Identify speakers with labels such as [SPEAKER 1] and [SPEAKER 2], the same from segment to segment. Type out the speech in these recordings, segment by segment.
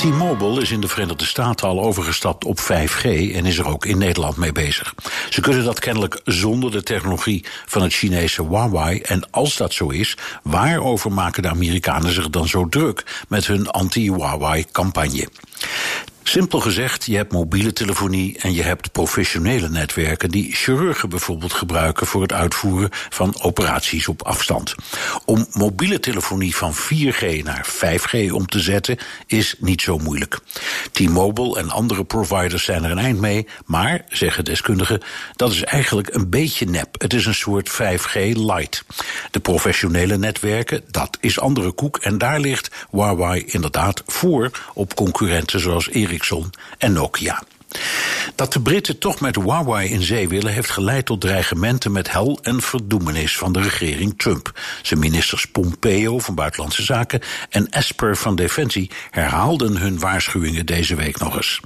[SPEAKER 1] T-Mobile is in de Verenigde Staten al overgestapt op 5G en is er ook in Nederland mee bezig. Ze kunnen dat kennelijk zonder de technologie van het Chinese Huawei. En als dat zo is, waarover maken de Amerikanen zich dan zo druk met hun anti-Huawei-campagne? Simpel gezegd, je hebt mobiele telefonie en je hebt professionele netwerken die chirurgen bijvoorbeeld gebruiken voor het uitvoeren van operaties op afstand. Om mobiele telefonie van 4G naar 5G om te zetten is niet zo moeilijk. T-Mobile en andere providers zijn er een eind mee, maar, zeggen deskundigen, dat is eigenlijk een beetje nep. Het is een soort 5G light. De professionele netwerken, dat is andere koek en daar ligt Huawei inderdaad voor op concurrenten zoals Ericsson en Nokia. Dat de Britten toch met Huawei in zee willen, heeft geleid tot dreigementen met hel en verdoemenis van de regering Trump. Zijn ministers Pompeo van Buitenlandse Zaken en Esper van Defensie herhaalden hun waarschuwingen deze week nog eens.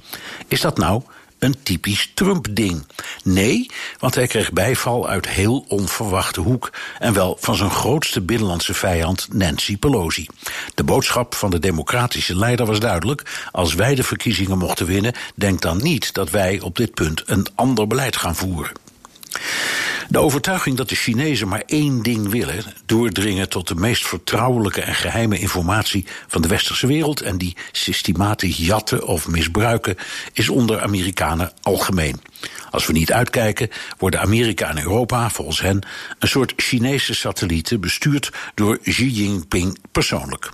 [SPEAKER 1] Is dat nou een typisch Trump-ding. Nee, want hij kreeg bijval uit heel onverwachte hoek. En wel van zijn grootste binnenlandse vijand, Nancy Pelosi. De boodschap van de democratische leider was duidelijk. Als wij de verkiezingen mochten winnen, denk dan niet dat wij op dit punt een ander beleid gaan voeren. De overtuiging dat de Chinezen maar één ding willen: doordringen tot de meest vertrouwelijke en geheime informatie van de westerse wereld en die systematisch jatten of misbruiken, is onder Amerikanen algemeen. Als we niet uitkijken, worden Amerika en Europa, volgens hen, een soort Chinese satellieten bestuurd door Xi Jinping persoonlijk.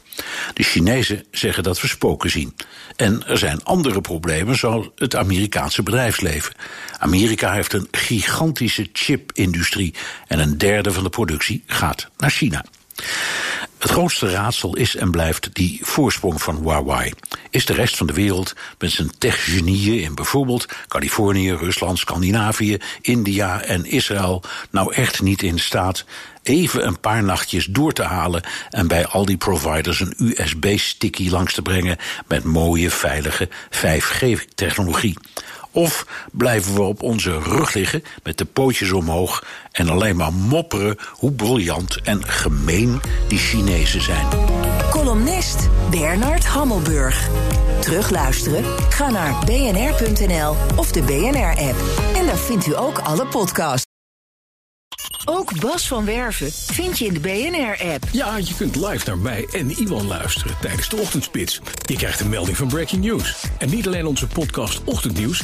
[SPEAKER 1] De Chinezen zeggen dat we spoken zien. En er zijn andere problemen, zoals het Amerikaanse bedrijfsleven. Amerika heeft een gigantische chipindustrie en een derde van de productie gaat naar China. Het grootste raadsel is en blijft die voorsprong van Huawei. Is de rest van de wereld met zijn techgenieën in bijvoorbeeld Californië, Rusland, Scandinavië, India en Israël nou echt niet in staat even een paar nachtjes door te halen en bij al die providers een USB-sticky langs te brengen met mooie, veilige 5G-technologie? Of blijven we op onze rug liggen met de pootjes omhoog en alleen maar mopperen hoe briljant en gemeen die Chinezen zijn?
[SPEAKER 2] Columnist Bernard Hammelburg. Terugluisteren? Ga naar bnr.nl of de BNR-app. En daar vindt u ook alle podcasts. Ook Bas van Werven vind je in de BNR-app.
[SPEAKER 3] Ja, je kunt live naar mij en Iwan luisteren tijdens de ochtendspits. Je krijgt een melding van Breaking News. En niet alleen onze podcast Ochtendnieuws,